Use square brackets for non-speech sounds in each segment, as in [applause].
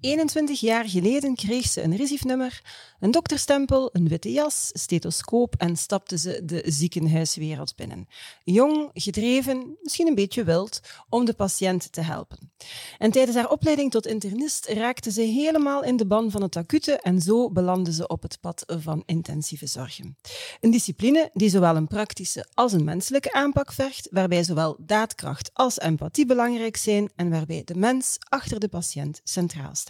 21 jaar geleden kreeg ze een reciefnummer, een dokterstempel, een witte jas, stethoscoop en stapte ze de ziekenhuiswereld binnen. Jong, gedreven, misschien een beetje wild, om de patiënt te helpen. En tijdens haar opleiding tot internist raakte ze helemaal in de ban van het acute en zo belandde ze op het pad van intensieve zorgen. Een discipline die zowel een praktische als een menselijke aanpak vergt, waarbij zowel daadkracht als empathie belangrijk zijn en waarbij de mens achter de patiënt centraal staat.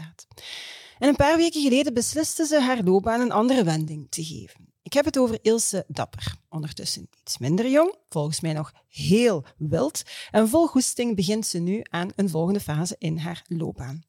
En een paar weken geleden besliste ze haar loopbaan een andere wending te geven. Ik heb het over Ilse Dapper. Ondertussen iets minder jong, volgens mij nog heel wild. En vol goesting begint ze nu aan een volgende fase in haar loopbaan.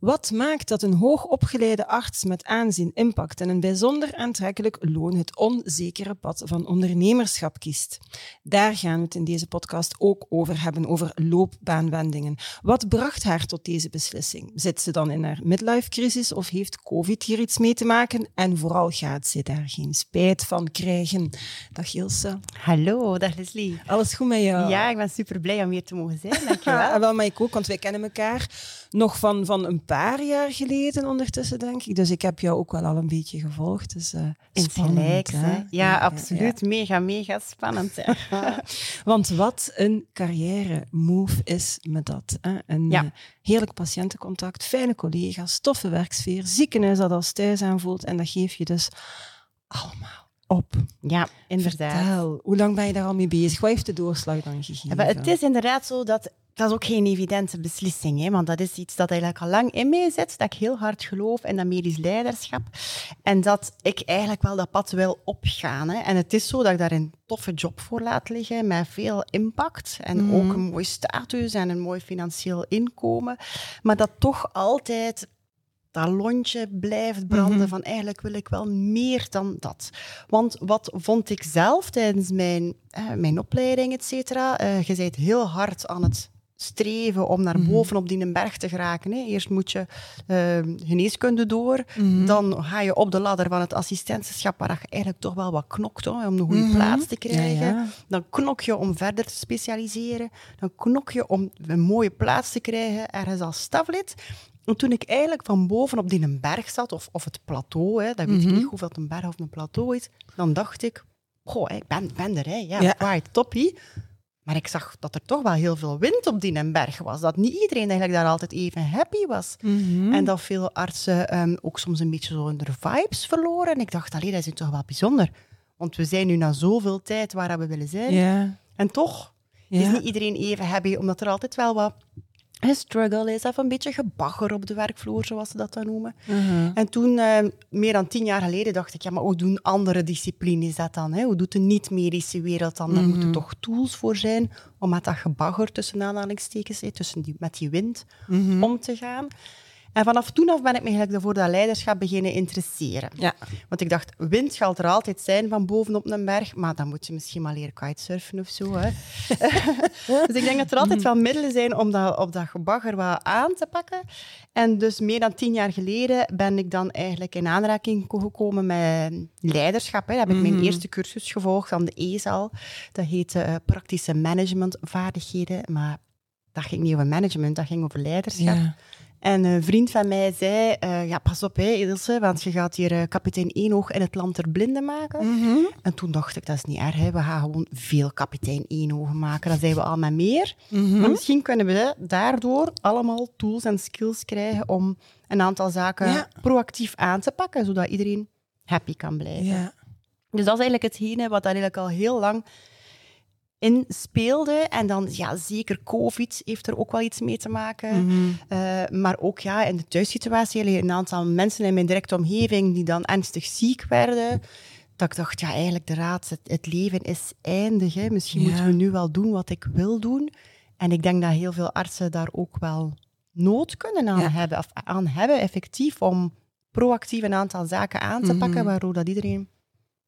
Wat maakt dat een hoogopgeleide arts met aanzien, impact en een bijzonder aantrekkelijk loon het onzekere pad van ondernemerschap kiest? Daar gaan we het in deze podcast ook over hebben, over loopbaanwendingen. Wat bracht haar tot deze beslissing? Zit ze dan in haar midlife-crisis of heeft COVID hier iets mee te maken? En vooral gaat ze daar geen spijt van krijgen? Dag Ilse. Hallo, dag Leslie. Alles goed met jou? Ja, ik ben super blij om hier te mogen zijn. [laughs] Dankjewel. Ja, wel, maar ik ook, want wij kennen elkaar nog van, van een paar jaar geleden ondertussen, denk ik. Dus ik heb jou ook wel al een beetje gevolgd. Dus, uh, spannend, hè? Ja, ja, absoluut. Ja. Mega, mega spannend. [laughs] [laughs] Want wat een carrière-move is met dat. Hè? Een uh, heerlijk patiëntencontact, fijne collega's, toffe werksfeer, ziekenhuis dat als thuis aanvoelt. En dat geef je dus allemaal op. Ja, inderdaad. Vertel, hoe lang ben je daar al mee bezig? Wat heeft de doorslag dan gegeven? Ja, het is inderdaad zo dat dat is ook geen evidente beslissing, hè, want dat is iets dat eigenlijk al lang in mij zit, dat ik heel hard geloof in dat medisch leiderschap en dat ik eigenlijk wel dat pad wil opgaan. Hè. En het is zo dat ik daar een toffe job voor laat liggen, met veel impact en mm. ook een mooi status en een mooi financieel inkomen, maar dat toch altijd dat lontje blijft branden mm -hmm. van eigenlijk wil ik wel meer dan dat. Want wat vond ik zelf tijdens mijn, eh, mijn opleiding, et cetera, uh, je bent heel hard aan het streven om naar boven op die berg te geraken. Hè. Eerst moet je uh, geneeskunde door, mm -hmm. dan ga je op de ladder van het assistentschap, waar je eigenlijk toch wel wat knokt hoor, om een goede mm -hmm. plaats te krijgen. Ja, ja. Dan knok je om verder te specialiseren, dan knok je om een mooie plaats te krijgen ergens als staflid. En toen ik eigenlijk van boven op die berg zat, of, of het plateau, hè, dat weet mm -hmm. ik niet hoeveel het een berg of een plateau is, dan dacht ik, goh, ik ben, ben er, hè. ja, ja. quite toppie. Maar ik zag dat er toch wel heel veel wind op die berg was. Dat niet iedereen eigenlijk daar altijd even happy was. Mhm. Mm -hmm. En dat veel artsen um, ook soms een beetje zo hun vibes verloren. En ik dacht, allee, dat is toch wel bijzonder. Want we zijn nu na zoveel tijd waar we willen zijn. Yeah. En toch Ja. is niet iedereen even happy, omdat er altijd wel wat een struggle is, of een beetje gebagger op de werkvloer, zoals ze dat dan noemen. Mhm. En toen, eh, meer dan tien jaar geleden, dacht ik, ja, maar hoe doen andere disciplines dat dan? Hè? Hoe doet de niet-medische wereld dan? Daar Mhm. moeten toch tools voor zijn om met dat gebagger, tussen aanhalingstekens, hè, tussen die, met die wind, Mhm. om te gaan. En vanaf toen af ben ik me eigenlijk voor dat leiderschap beginnen interesseren. Ja. Want ik dacht, wind zal er altijd zijn van bovenop een berg, maar dan moet je misschien maar leren kitesurfen of zo. Hè. [laughs] dus ik denk dat er altijd wel middelen zijn om dat, op dat gebagger wat aan te pakken. En dus meer dan tien jaar geleden ben ik dan eigenlijk in aanraking gekomen met leiderschap. Hè. Daar heb ik mijn Mhm. eerste cursus gevolgd aan de ESAL. Dat heette eh, praktische managementvaardigheden, maar dat ging niet over management, dat ging over leiderschap. Ja. En een vriend van mij zei, eh, ja, pas op, hè, Ilse, want je gaat hier eh, kapitein Eenoog in het land ter blinde maken. Mhm. En toen dacht ik, dat is niet erg, hè. we gaan gewoon veel kapitein Eenogen maken. Dan zijn we al met meer. Mhm. Maar misschien kunnen we daardoor allemaal tools en skills krijgen om een aantal zaken Ja. proactief aan te pakken, zodat iedereen happy kan blijven. Ja. Dus dat is eigenlijk hetgene wat eigenlijk al heel lang in speelde. En dan, ja, zeker COVID heeft er ook wel iets mee te maken. Mhm. Uh, maar ook ja, in de thuissituatie, een aantal mensen in mijn directe omgeving die dan ernstig ziek werden. Dat ik dacht, ja, eigenlijk de raad, het, het leven is eindig. Hè. Misschien Ja. moeten we nu wel doen wat ik wil doen. En ik denk dat heel veel artsen daar ook wel nood kunnen aan, Ja. hebben, of aan hebben, effectief, om proactief een aantal zaken aan te Mhm. pakken, waardoor dat iedereen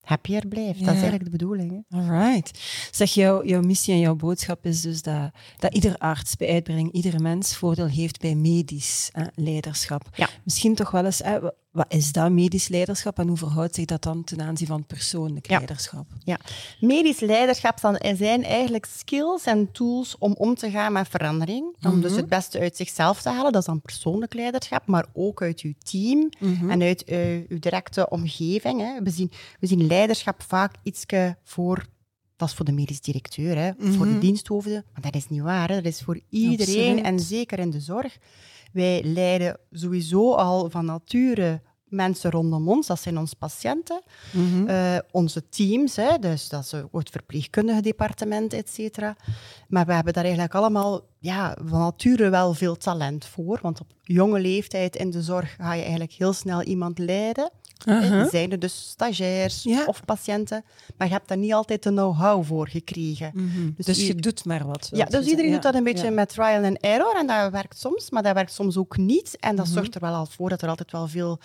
happier blijft. Dat is eigenlijk de bedoeling. Hè? Alright. Zeg, jouw, jouw missie en jouw boodschap is dus dat, dat ieder arts bij uitbreiding, iedere mens voordeel heeft bij medisch leiderschap. Ja. Misschien toch wel eens, wat is dat, medisch leiderschap, en hoe verhoudt zich dat dan ten aanzien van persoonlijk leiderschap? Ja, medisch leiderschap zijn eigenlijk skills en tools om om te gaan met verandering. Om dus mhm. het beste uit zichzelf te halen, dat is dan persoonlijk leiderschap, maar ook uit uw team mhm. en uit uh, uw directe omgeving. Hè. We, zien, we zien leiderschap vaak iets voor dat is voor de medisch directeur, hè, voor de mhm. diensthoofden. Maar dat is niet waar. Hè. Dat is voor iedereen en zeker in de zorg. Wij leiden sowieso al van nature mensen rondom ons, dat zijn onze patiënten, mhm. eh, onze teams, hè, dus dat is het verpleegkundige departement, et cetera. Maar we hebben daar eigenlijk allemaal ja, van nature wel veel talent voor, want op jonge leeftijd in de zorg ga je eigenlijk heel snel iemand leiden. Zijn er dus stagiairs of patiënten, maar je hebt daar niet altijd de know-how voor gekregen. Mhm. Dus, dus je doet maar wat. Ja, dus iedereen doet dat een beetje met trial and error en dat werkt soms, maar dat werkt soms ook niet. En dat mhm. zorgt er wel al voor dat er altijd wel veel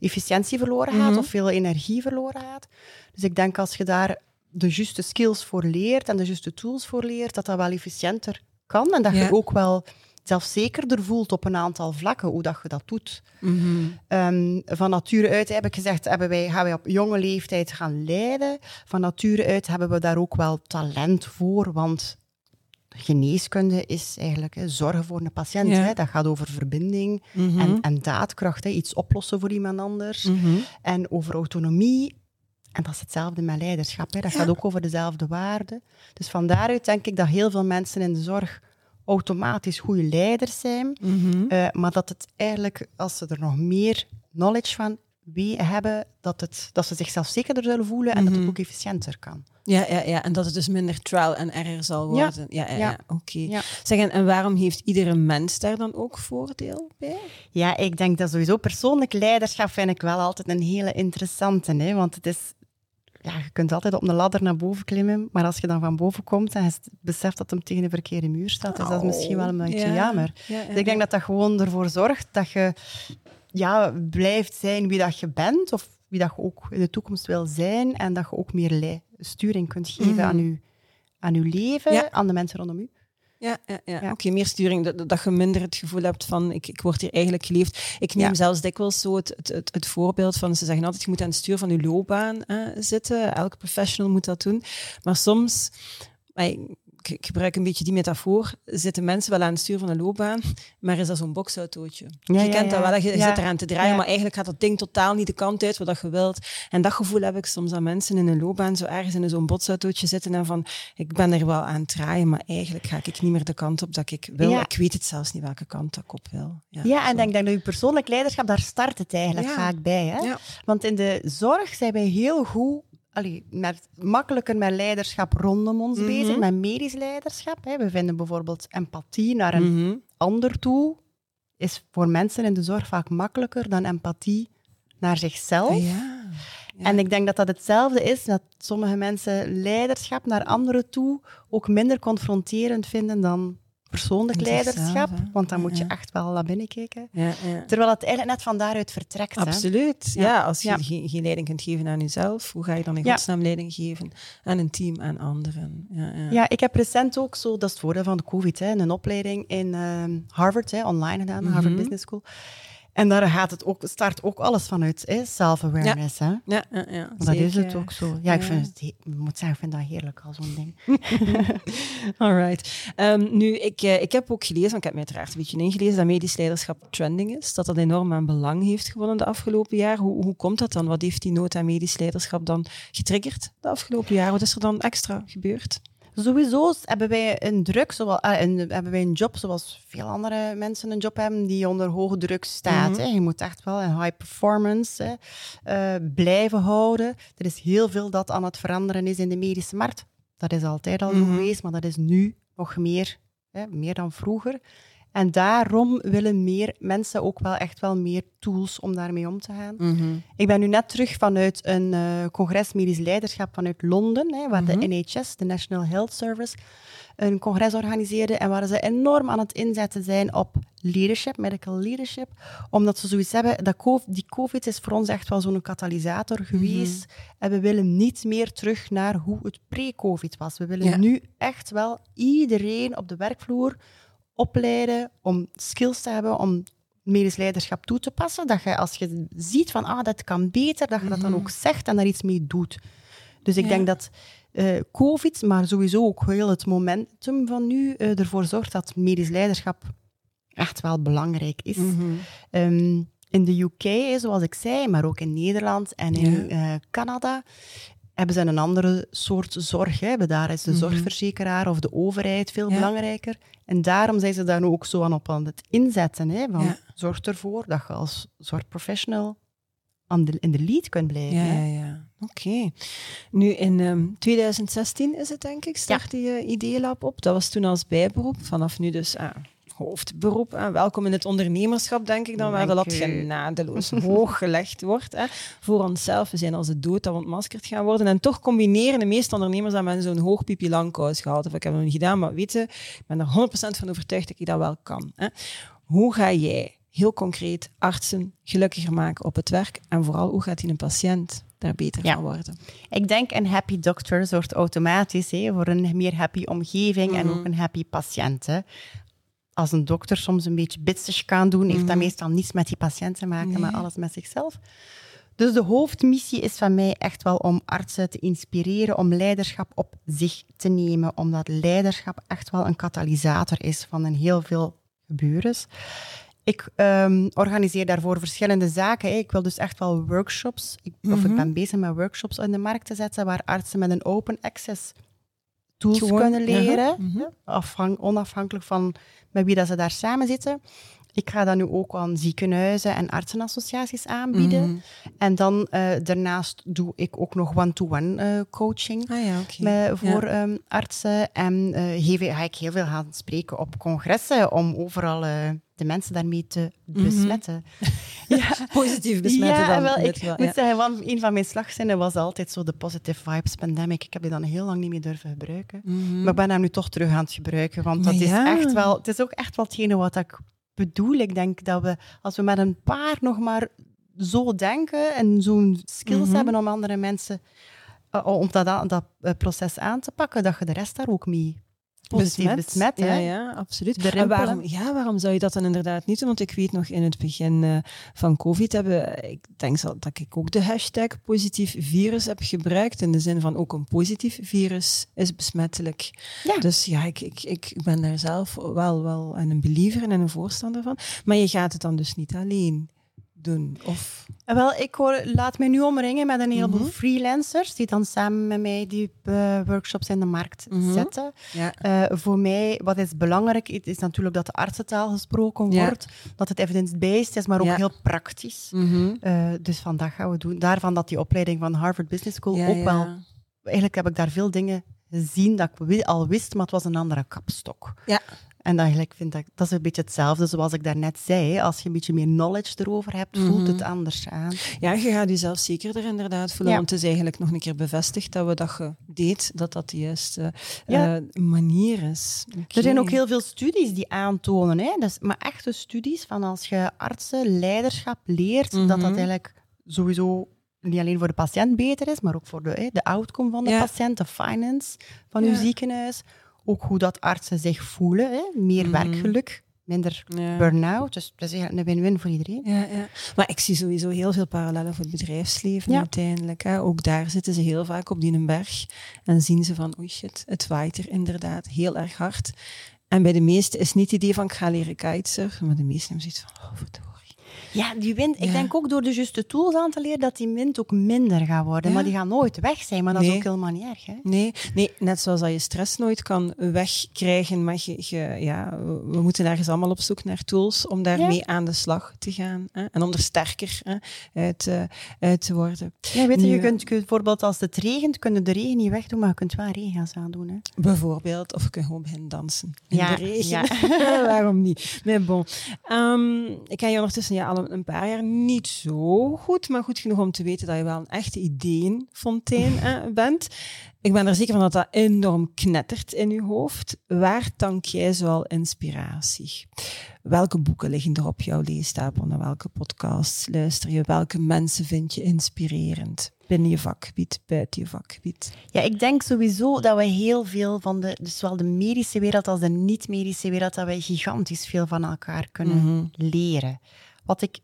efficiëntie verloren gaat mhm. of veel energie verloren gaat. Dus ik denk als je daar de juiste skills voor leert en de juiste tools voor leert, dat dat wel efficiënter kan en dat je ook wel zelfzekerder voelt op een aantal vlakken, hoe dat je dat doet. Mhm. Ehm, van nature uit heb ik gezegd, hebben wij, gaan wij op jonge leeftijd gaan leiden. Van nature uit hebben we daar ook wel talent voor, want geneeskunde is eigenlijk hè, zorgen voor een patiënt. Hè. Dat gaat over verbinding mhm. en, en, daadkracht, hè. iets oplossen voor iemand anders. Mhm. En over autonomie. En dat is hetzelfde met leiderschap. Hè. Dat gaat ook over dezelfde waarden. Dus van daaruit denk ik dat heel veel mensen in de zorg automatisch goede leiders zijn. Mhm. Eh, maar dat het eigenlijk, als ze er nog meer knowledge van wie hebben, dat, het, dat ze zichzelf zekerder zullen voelen en dat het mhm. ook efficiënter kan. Ja, ja, ja, en dat het dus minder trial en error zal worden. Ja, ja, ja, oké. Okay. Zeg, en, waarom heeft iedere mens daar dan ook voordeel bij? Ja, ik denk dat sowieso persoonlijk leiderschap vind ik wel altijd een hele interessante. Hè? Want het is ja, je kunt altijd op een ladder naar boven klimmen, maar als je dan van boven komt en je beseft dat hem tegen de verkeerde muur staat, dus dat is misschien wel een beetje jammer. dus ik denk dat dat gewoon ervoor zorgt dat je ja, blijft zijn wie dat je bent, of wie dat je ook in de toekomst wil zijn, en dat je ook meer sturing kunt geven mhm. aan, je, aan je leven, aan de mensen rondom je. Ja, ja, ja. oké, meer sturing, dat, dat je minder het gevoel hebt van ik, ik word hier eigenlijk geleefd. Ik neem zelfs dikwijls zo het, het, het, voorbeeld van, ze zeggen altijd, je moet aan het stuur van je loopbaan zitten. Elke professional moet dat doen. Maar soms, ik gebruik een beetje die metafoor, zitten mensen wel aan het stuur van een loopbaan, maar is dat zo'n boksautootje. je kent dat wel, je zit eraan te draaien, maar eigenlijk gaat dat ding totaal niet de kant uit wat je wilt. En dat gevoel heb ik soms aan mensen in een loopbaan zo ergens in zo'n botsautootje zitten en van, ik ben er wel aan het draaien, maar eigenlijk ga ik niet meer de kant op dat ik wil. Ik weet het zelfs niet welke kant ik op wil. Ja, en denk dat je persoonlijk leiderschap, daar start het eigenlijk vaak bij. Hè? Want in de zorg zijn wij heel goed allee, met, makkelijker met leiderschap rondom ons bezig, mhm. met medisch leiderschap. Hè. We vinden bijvoorbeeld empathie naar een mhm. ander toe, is voor mensen in de zorg vaak makkelijker dan empathie naar zichzelf. Ah, ja. En ik denk dat dat hetzelfde is, dat sommige mensen leiderschap naar anderen toe ook minder confronterend vinden dan persoonlijk leiderschap, want dan moet je echt wel naar binnen kijken. Ja, Terwijl het eigenlijk net van daaruit vertrekt. Absoluut. Ja. als je geen, geen, leiding kunt geven aan jezelf, hoe ga je dan in godsnaam leiding geven aan een team, aan anderen? Ja, ik heb recent ook zo, dat is het voordeel van de COVID, hè, een opleiding in ehm, Harvard, hè, online gedaan, Harvard mhm. Business School. En daar gaat het ook, start ook alles vanuit, self-awareness. Ja. Ja, ja, ja, dat is het ook zo. Ja, ik, vind het, ik moet zeggen, ik vind dat heerlijk al zo'n ding. [laughs] Alright. Um, nu, ik, uh, ik heb ook gelezen, want ik heb mij uiteraard een beetje ingelezen, dat medisch leiderschap trending is. Dat dat enorm aan belang heeft gewonnen de afgelopen jaar. Hoe, hoe komt dat dan? Wat heeft die nood aan medisch leiderschap dan getriggerd de afgelopen jaar? Wat is er dan extra gebeurd? Sowieso hebben wij een druk, zoals, uh, een, hebben wij een job zoals veel andere mensen een job hebben, die onder hoge druk staat. Mhm. hè. Je moet echt wel een high performance hè, uh, blijven houden. Er is heel veel dat aan het veranderen is in de medische markt. Dat is altijd al mhm. geweest, maar dat is nu nog meer, hè, meer dan vroeger. En daarom willen meer mensen ook wel echt wel meer tools om daarmee om te gaan. Mhm. Ik ben nu net terug vanuit een eh, congres medisch leiderschap vanuit Londen, hè, waar Mhm. de NHS, de National Health Service, een congres organiseerde en waar ze enorm aan het inzetten zijn op leadership, medical leadership, omdat ze zoiets hebben, dat COVID, die COVID is voor ons echt wel zo'n katalysator geweest en we willen niet meer terug naar hoe het pre-COVID was. We willen Ja. nu echt wel iedereen op de werkvloer opleiden om skills te hebben, om medisch leiderschap toe te passen. Dat je als je ziet van, ah, dat kan beter, dat je dat dan ook zegt en daar iets mee doet. Dus ik Mhm. Ja. denk dat eh, COVID, maar sowieso ook heel het momentum van nu, eh, ervoor zorgt dat medisch leiderschap echt wel belangrijk is. Mhm. Ehm, in de UK, zoals ik zei, maar ook in Nederland en in eh, Canada, hebben ze een andere soort zorg. Hè. Hebben Daar is de Mhm. zorgverzekeraar of de overheid veel Ja. belangrijker. En daarom zijn ze daar ook zo aan op aan het inzetten. Hè, van, Ja. Zorg ervoor dat je als zorgprofessional aan de, in de lead kunt blijven. Ja, ja, ja. Oké. Nu, in ehm, 2016 is het, denk ik, startte je ID-lab op. Dat was toen als bijberoep. Vanaf nu dus ah, hoofdberoep. Ah, welkom in het ondernemerschap, denk ik dan, waar de lat genadeloos [laughs] hoog gelegd wordt. Hè. Voor onszelf, we zijn als de dood dat we ontmaskerd gaan worden. En toch combineren de meeste ondernemers dat met zo'n hoog pipi langkous gehaald. Of ik heb het nog niet gedaan, maar weet je, ik ben er 100% van overtuigd dat ik dat wel kan. Hè. Hoe ga jij heel concreet artsen gelukkiger maken op het werk? En vooral, hoe gaat die een patiënt daar beter Ja. van worden? Ik denk een happy doctor zorgt automatisch hè, voor een meer happy omgeving en Mhm. ook een happy patiënt. Hè. Als een dokter soms een beetje bitsig kan doen, heeft dat Mhm. meestal niets met die patiënt te maken, Nee. maar alles met zichzelf. Dus de hoofdmissie is van mij echt wel om artsen te inspireren om leiderschap op zich te nemen, omdat leiderschap echt wel een katalysator is van een heel veel gebeurens. Ik ehm, organiseer daarvoor verschillende zaken. Ik wil dus echt wel workshops, ik, of ik Mhm. ben bezig met workshops in de markt te zetten, waar artsen met een open access tools Gewoon, kunnen leren, mhm, onafhankelijk van met wie dat ze daar samen zitten. Ik ga dat nu ook aan ziekenhuizen en artsenassociaties aanbieden. Mhm. En dan eh, daarnaast doe ik ook nog one-to-one eh, coaching Ah ja, met, voor ehm, artsen. En eh, geef, ga ik heel veel gaan spreken op congressen om overal eh, de mensen daarmee te besmetten. [laughs] ja, Positief besmetten ja, dan. wel, ik wel, moet ja. zeggen, een van mijn slagzinnen was altijd zo de positive vibes pandemic. Ik heb die dan heel lang niet meer durven gebruiken. Mhm. Maar ik ben hem nu toch terug aan het gebruiken, want dat is echt wel, het is ook echt wel hetgene wat ik bedoel. Ik denk dat we, als we met een paar nog maar zo denken en zo'n skills Mhm. hebben om andere mensen, eh, om dat, dat eh, proces aan te pakken, dat je de rest daar ook mee positief besmet. ja, hè. ja, absoluut. De En waarom, ja, waarom zou je dat dan inderdaad niet doen? Want ik weet nog in het begin eh, van COVID hebben, ik denk dat ik ook de hashtag positief virus heb gebruikt. In de zin van ook een positief virus is besmettelijk. Ja. Dus ja, ik, ik, ik ben daar zelf wel, wel een believer en een voorstander van. Maar je gaat het dan dus niet alleen doen. Of, Eh, Wel, ik hoor, laat mij nu omringen met een heleboel Mhm. freelancers die dan samen met mij die eh, workshops in de markt Mhm. zetten. ja. Eh, voor mij, wat is belangrijk, het is natuurlijk dat de artsentaal gesproken Ja. wordt, dat het evidence-based is, maar ook Ja. heel praktisch. Mhm. Dus vandaag gaan we doen. Daarvan dat die opleiding van Harvard Business School ook wel... Eigenlijk heb ik daar veel dingen gezien dat ik al wist, maar het was een andere kapstok. Ja. En eigenlijk vind ik, dat is een beetje hetzelfde zoals ik daarnet zei. Als je een beetje meer knowledge erover hebt, voelt Mhm. het anders aan. Ja, je gaat jezelf zekerder inderdaad voelen, Ja. want het is eigenlijk nog een keer bevestigd dat we dat je deed, dat dat de juiste Ja. eh, manier is. Er zijn ook heel veel studies die aantonen, hè? Dus, maar echte studies van als je artsen leiderschap leert, dat dat Mhm. eigenlijk sowieso niet alleen voor de patiënt beter is, maar ook voor de, hè, de outcome van de Ja. patiënt, de finance van uw ziekenhuis. Ook hoe dat artsen zich voelen, hè? meer Mhm. werkgeluk, minder Ja. burn-out. Dus dat is eigenlijk een win-win voor iedereen. Ja, ja. Maar ik zie sowieso heel veel parallellen voor het bedrijfsleven Ja. uiteindelijk. Hè. Ook daar zitten ze heel vaak op die een berg en zien ze van, oei shit, het waait er inderdaad heel erg hard. En bij de meesten is niet het idee van, ik ga leren kitesurfen, maar de meesten hebben zoiets van, oh verdorie. Ja, die wind, ik denk ook door de juiste tools aan te leren dat die wind ook minder gaat worden. Ja. Maar die gaat nooit weg zijn, maar dat is ook helemaal niet erg. Hè? Nee, nee, net zoals dat je stress nooit kan wegkrijgen, maar je, je- ja, we moeten ergens allemaal op zoek naar tools om daarmee aan de slag te gaan hè, en om er sterker hè, uit, eh, uit te worden. Ja, weet je, je Nu, kunt, kunt bijvoorbeeld als het regent, kun je de regen niet wegdoen, maar je kunt wel regenjas aandoen. Hè? Bijvoorbeeld, of je kunt gewoon beginnen dansen in Ja, de regen. ja. [laughs] Waarom niet? Nee, bon. Ehm, ik ken je ondertussen ja, al een- een paar jaar niet zo goed, maar goed genoeg om te weten dat je wel een echte ideeënfontein eh, bent. Ik ben er zeker van dat dat enorm knettert in je hoofd. Waar tank jij zoal inspiratie? Welke boeken liggen er op jouw leestapel? Naar welke podcasts luister je? Welke mensen vind je inspirerend? Binnen je vakgebied, buiten je vakgebied? Ja, ik denk sowieso dat we heel veel van de, dus zowel de medische wereld als de niet-medische wereld, dat wij gigantisch veel van elkaar kunnen Mhm. leren. Wat ik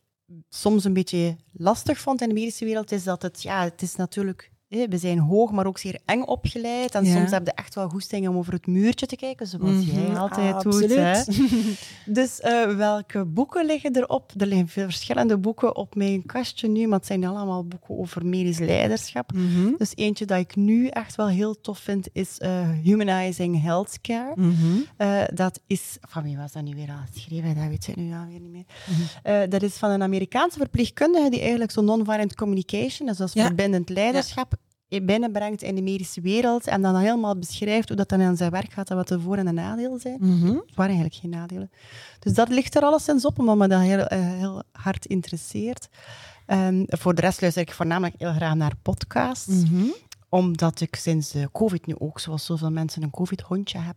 soms een beetje lastig vond in de medische wereld, is dat het, ja, het is natuurlijk, we zijn hoog, maar ook zeer eng opgeleid. En Ja. soms heb je echt wel goesting om over het muurtje te kijken, zoals jij Mhm, altijd doet. Hè? [laughs] Dus eh, welke boeken liggen erop? Er liggen veel verschillende boeken op mijn kastje nu, maar het zijn allemaal boeken over medisch leiderschap. Mhm. Dus eentje dat ik nu echt wel heel tof vind, is eh, Humanizing Healthcare. Mhm. Eh, dat is... Van wie was dat nu weer al geschreven? Dat weet ik nu alweer niet meer. Mhm. Dat is van een Amerikaanse verpleegkundige die eigenlijk zo non-violent communication, dus dat is Ja. verbindend leiderschap, binnenbrengt in de medische wereld en dan helemaal beschrijft hoe dat dan aan zijn werk gaat en wat de voor- en de nadelen zijn. Mhm. Het waren eigenlijk geen nadelen. Dus dat ligt er alleszins op, omdat me dat heel, eh, heel hard interesseert. Ehm, voor de rest luister ik voornamelijk heel graag naar podcasts Mhm. Omdat ik sinds de COVID nu ook, zoals zoveel mensen, een COVID-hondje heb.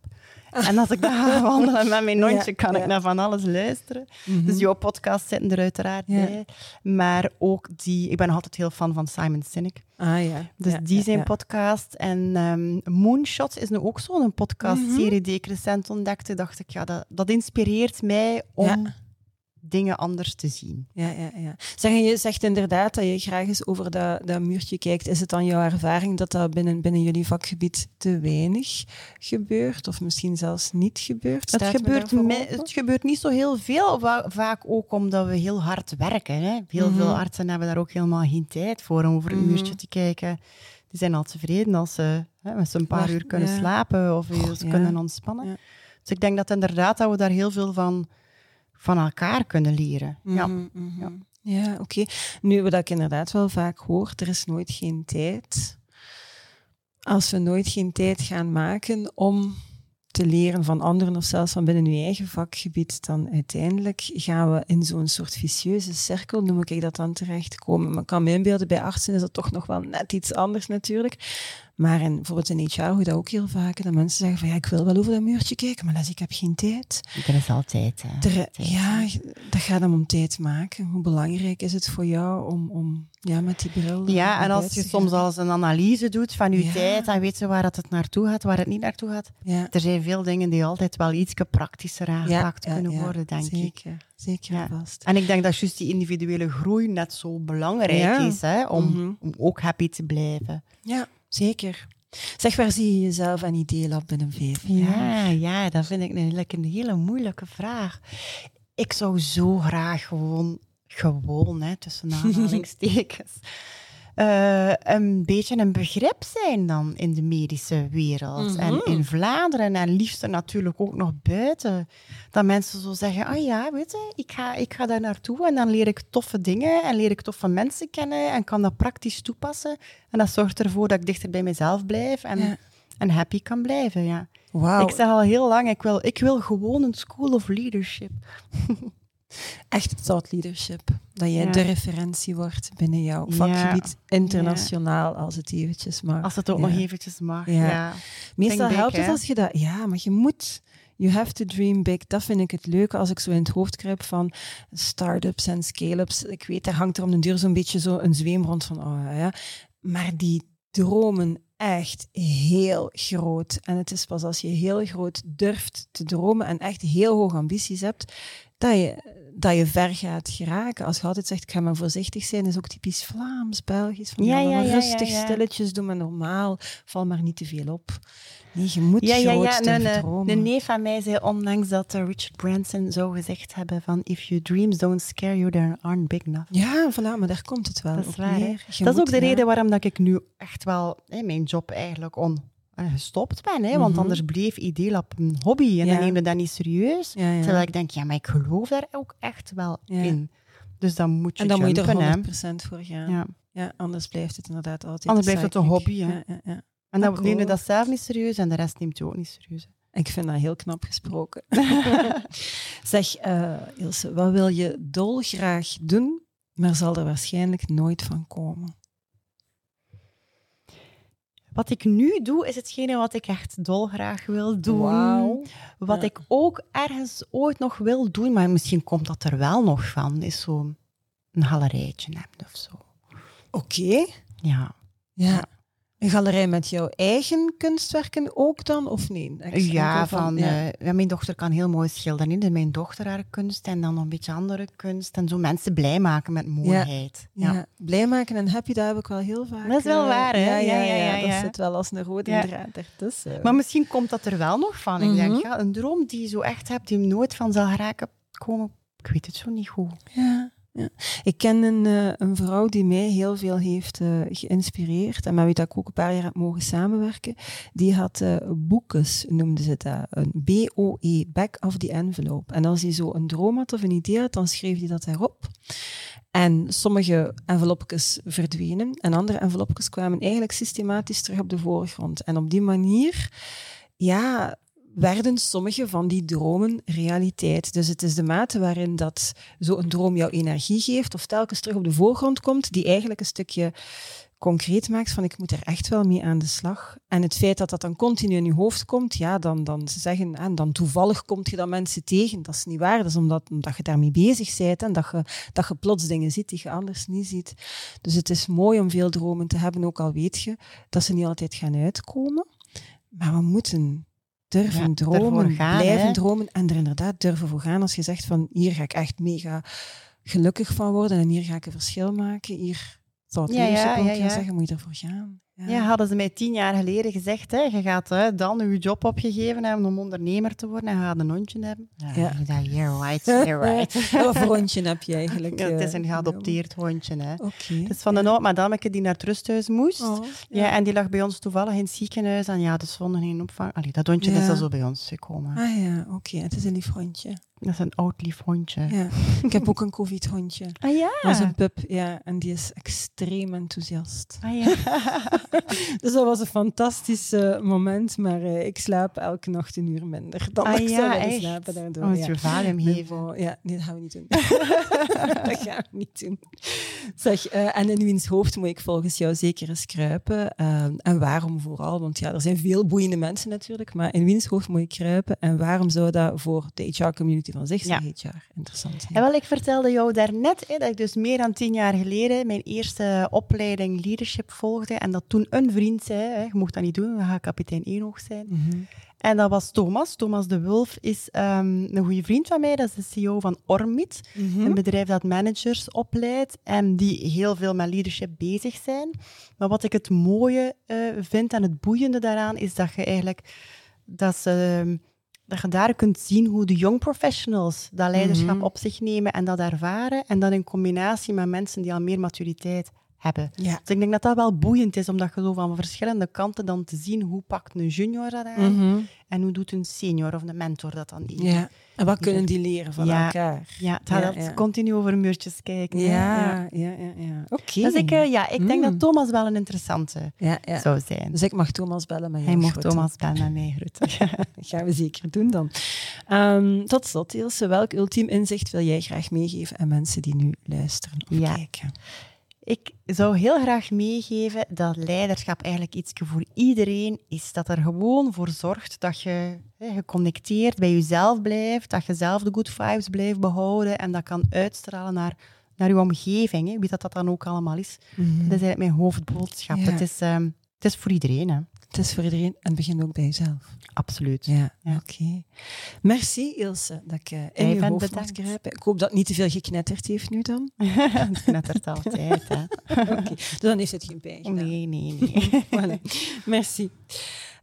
En als ik dan ga [laughs] wandelen met mijn hondje, kan ik naar van alles luisteren. Mhm. Dus jouw podcasts zitten er uiteraard bij. Maar ook die... Ik ben nog altijd heel fan van Simon Sinek. Ah ja. Dus Ja, die ja, zijn ja. podcast. En ehm Moonshot is nu ook zo'n podcastserie Mhm. die ik recent ontdekte. Dacht ik, ja, dat, dat inspireert mij om. Dingen anders te zien. Ja, ja, ja. Zeg, en je zegt inderdaad dat je graag eens over dat, dat muurtje kijkt. Is het dan jouw ervaring dat dat binnen, binnen jullie vakgebied te weinig gebeurt? Of misschien zelfs niet gebeurt? Het gebeurt, me- het gebeurt niet zo heel veel, vaak ook omdat we heel hard werken. Hè. Heel Mhm. veel artsen hebben daar ook helemaal geen tijd voor om over het Mhm. muurtje te kijken. Die zijn al tevreden als ze hè, met z'n een paar Maar- uur kunnen ja. slapen of ja. kunnen ontspannen. Ja. Dus ik denk dat inderdaad dat we daar heel veel van, van elkaar kunnen leren. Ja. Mhm, mhm. Ja, oké. Nu, wat ik inderdaad wel vaak hoor, er is nooit geen tijd. Als we nooit geen tijd gaan maken om te leren van anderen of zelfs van binnen je eigen vakgebied, dan uiteindelijk gaan we in zo'n soort vicieuze cirkel, noem ik dat dan, terechtkomen. Maar ik kan me inbeelden, bij artsen is dat toch nog wel net iets anders natuurlijk. Maar in, bijvoorbeeld in HR hoor je dat ook heel vaak, dat mensen zeggen van ja, ik wil wel over dat muurtje kijken, maar les, ik heb geen tijd. Er is altijd. Hè. Er- ja, dat gaat hem om tijd maken. Hoe belangrijk is het voor jou om, om ja, met die bril... Ja, en als je soms al eens een analyse doet van je Ja. tijd, dan weet je waar dat het naartoe gaat, waar het niet naartoe gaat. Ja, Er zijn veel dingen die altijd wel iets praktischer aangepakt ja, kunnen worden, denk ik. zeker, Zeker Ja. en vast. En ik denk dat juist die individuele groei net zo belangrijk is, hè, om, Mhm. om ook happy te blijven. Ja, zeker. Zeg, waar zie je jezelf en Ideelab binnen vijf jaar? Ja, ja, dat vind ik een hele moeilijke vraag. Ik zou zo graag gewoon, gewoon, hè, tussen [laughs] aanhalingstekens, eh, een beetje een begrip zijn dan in de medische wereld. Mhm. En in Vlaanderen en liefst natuurlijk ook nog buiten. Dat mensen zo zeggen, ah ja, weet je, ik ga, ik ga daar naartoe en dan leer ik toffe dingen en leer ik toffe mensen kennen en kan dat praktisch toepassen. En dat zorgt ervoor dat ik dichter bij mezelf blijf en, Ja. en happy kan blijven, ja. Ik zeg al heel lang, ik wil, ik wil gewoon een school of leadership. [laughs] echt thought leadership. Dat jij Ja. de referentie wordt binnen jouw vakgebied, internationaal, als het eventjes mag. Als het ook nog eventjes mag. Ja. Meestal big, helpt het als je dat... Ja, maar je moet... You have to dream big. Dat vind ik het leuke als ik zo in het hoofd kruip van start-ups en scale-ups. Ik weet, daar hangt er om de deur zo'n beetje zo een zweem rond van, oh ja. Maar die dromen echt heel groot. En het is pas als je heel groot durft te dromen en echt heel hoge ambities hebt, dat je, dat je ver gaat geraken. Als je altijd zegt, ik ga maar voorzichtig zijn, is ook typisch Vlaams, Belgisch. Van, Ja, rustig, stilletjes, doe maar normaal. Val maar niet te veel op. Nee, je moet Ja, ja, ja. Een, een, neef van mij zei onlangs dat eh, Richard Branson zou gezegd hebben van if your dreams don't scare you, they aren't big enough. Ja, voilà, maar daar komt het wel Dat is waar, dat is ook de reden waarom dat ik nu echt wel hè, mijn job eigenlijk on, gestopt ben. Hè, Want Mhm. anders bleef Ideelab een hobby en Ja. dan neem je dat niet serieus. Ja, ja. Terwijl ik denk, ja, maar ik geloof daar ook echt wel in. Dus dan moet je En dan moet je er 100% voor gaan. Ja. Anders blijft het inderdaad altijd Anders blijft het een hobby, hè. En dan neem je dat zelf niet serieus en de rest neemt je ook niet serieus. Ik vind dat heel knap gesproken. [laughs] [laughs] zeg, eh, Ilse, wat wil je dolgraag doen, maar zal er waarschijnlijk nooit van komen? Wat ik nu doe, is hetgene wat ik echt dolgraag wil doen. Wat Ja. ik ook ergens ooit nog wil doen, maar misschien komt dat er wel nog van, is zo'n galerijtje hebben of zo. Oké. Ja. Ja. Een galerij met jouw eigen kunstwerken ook dan, of nee? Enkel Ja, van, ja. eh, mijn dochter kan heel mooi schilderen. Dus mijn dochter haar kunst en dan nog een beetje andere kunst. En zo mensen blij maken met mooiheid. Ja. Ja, blij maken en happy, dat heb ik wel heel vaak. Dat is wel eh, waar, hè? Ja, ja, Ja, Dat zit wel als een rode draad ertussen. Maar misschien komt dat er wel nog van. Ik Mhm. denk, ja, een droom die je zo echt hebt, die je nooit van zal geraken komen. Ik weet het zo niet goed. Ja, Ik ken een, eh, een vrouw die mij heel veel heeft eh, geïnspireerd en met wie ik ook een paar jaar heb mogen samenwerken. Die had eh boekes, noemde ze dat. Een B-O-E, back of the envelope. En als hij zo een droom had of een idee had, dan schreef hij dat daarop. En sommige envelopjes verdwenen en andere envelopjes kwamen eigenlijk systematisch terug op de voorgrond. En op die manier, ja, werden sommige van die dromen realiteit. Dus het is de mate waarin dat zo'n droom jouw energie geeft of telkens terug op de voorgrond komt, die eigenlijk een stukje concreet maakt van ik moet er echt wel mee aan de slag. En het feit dat dat dan continu in je hoofd komt, ja, dan, dan ze zeggen, en dan toevallig komt je dan mensen tegen. Dat is niet waar, dat is omdat, omdat je daarmee bezig bent en dat je, dat je plots dingen ziet die je anders niet ziet. Dus het is mooi om veel dromen te hebben, ook al weet je dat ze niet altijd gaan uitkomen. Maar we moeten durven Ja, dromen, gaan, blijven hè. dromen en er inderdaad durven voor gaan. Als je zegt van hier ga ik echt mega gelukkig van worden en hier ga ik een verschil maken, hier zou het ja. zeggen, moet je ervoor gaan. Ja, hadden ze mij tien jaar geleden gezegd, hè, je gaat hè, dan je job opgegeven hebben om ondernemer te worden en je gaat een hondje hebben. Ja, Ja. dacht, yeah, right, yeah, right. [laughs] Wat voor hondje heb je eigenlijk? Ja, het is eh, een geadopteerd hondje. Hè. Oké. Het is van een oud madameke die naar het rusthuis moest. Oh, ja. en die lag bij ons toevallig in het ziekenhuis. En ja, dus vonden geen opvang. Allee, dat hondje Ja. is dan zo bij ons gekomen. Ah ja, oké. Het is een lief hondje. Dat is een oud lief hondje. Ja. Ik heb ook een covid-hondje. Ah ja? Dat is een pup, ja. En die is extreem enthousiast. Ah, ja. [laughs] [laughs] Dus dat was een fantastisch eh, moment, maar eh, ik slaap elke nacht een uur minder dan Ah ik ja, zou willen slapen daardoor. Oh, ja. Nee, geven. Ja, nee, dat gaan we niet doen. [laughs] dat gaan we niet doen. Zeg, eh, en in wiens hoofd moet ik volgens jou zeker eens kruipen? Eh, en waarom vooral? Want ja, er zijn veel boeiende mensen natuurlijk, maar in wiens hoofd moet ik kruipen? En waarom zou dat voor de HR-community van zich Ja. HR interessant zijn? Ja, wel, ik vertelde jou daarnet hè, dat ik dus meer dan tien jaar geleden mijn eerste opleiding leadership volgde. En dat toen een vriend zei, hè, je mocht dat niet doen, dan ga kapitein Enoog zijn. Mhm. En dat was Thomas. Thomas de Wulf is ehm, een goede vriend van mij. Dat is de CEO van Ormit. Mhm. Een bedrijf dat managers opleidt en die heel veel met leadership bezig zijn. Maar wat ik het mooie eh, vind en het boeiende daaraan is dat je eigenlijk dat, ze, dat je daar kunt zien hoe de young professionals dat leiderschap Mhm. op zich nemen en dat ervaren. En dat in combinatie met mensen die al meer maturiteit hebben. Ja. Dus ik denk dat dat wel boeiend is, omdat je zo van verschillende kanten dan te zien hoe pakt een junior dat aan Mhm. en hoe doet een senior of een mentor dat dan in. ja. En wat kunnen die leren van Ja. elkaar? Ja, het gaat Ja, continu over muurtjes kijken. Ja, ja, ja. ja. Oké. Dus ik, eh, ja, ik denk Mm. dat Thomas wel een interessante zou zijn. Dus ik mag Thomas bellen met jou. Hij mocht groeten. Thomas bellen met mij groeten. Dat [laughs] [laughs] gaan we zeker doen dan. Ehm, tot slot, Ilse, welk ultiem inzicht wil jij graag meegeven aan mensen die nu luisteren of Ja. kijken? Ik zou heel graag meegeven dat leiderschap eigenlijk iets voor iedereen is. Dat er gewoon voor zorgt dat je hè, geconnecteerd bij jezelf blijft, dat je zelf de good vibes blijft behouden en dat kan uitstralen naar, naar je omgeving, hè, wie dat, dat dan ook allemaal is. Dat is eigenlijk mijn hoofdboodschap. Ja. Het, is, ehm, het is voor iedereen. Hè. Het is voor iedereen en begin ook bij jezelf. Absoluut. Ja, oké. Merci Ilse dat ik uh, in je hoofd. Ik hoop dat het niet te veel geknetterd heeft nu dan. [laughs] het knettert altijd. Hè. okay. Dus dan heeft het geen pijn Nee, nee, nee. [laughs] voilà. Merci.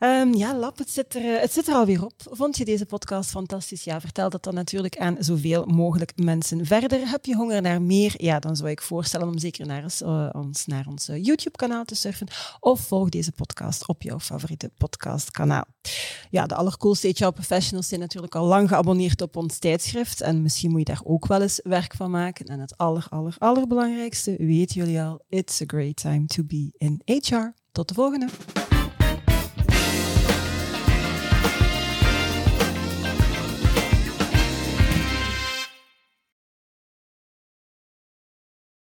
Um, ja, Lap, het zit, er, eh, het zit er alweer op. Vond je deze podcast fantastisch? Ja, vertel dat dan natuurlijk aan zoveel mogelijk mensen. Verder, heb je honger naar meer? Ja, dan zou ik voorstellen om zeker naar ons, uh, ons naar ons YouTube-kanaal te surfen. Of volg deze podcast op jouw favoriete podcastkanaal. Ja, de allercoolste HR professionals zijn natuurlijk al lang geabonneerd op ons tijdschrift. En misschien moet je daar ook wel eens werk van maken. En het aller, allerbelangrijkste, weten jullie al, it's a great time to be in HR. Tot de volgende!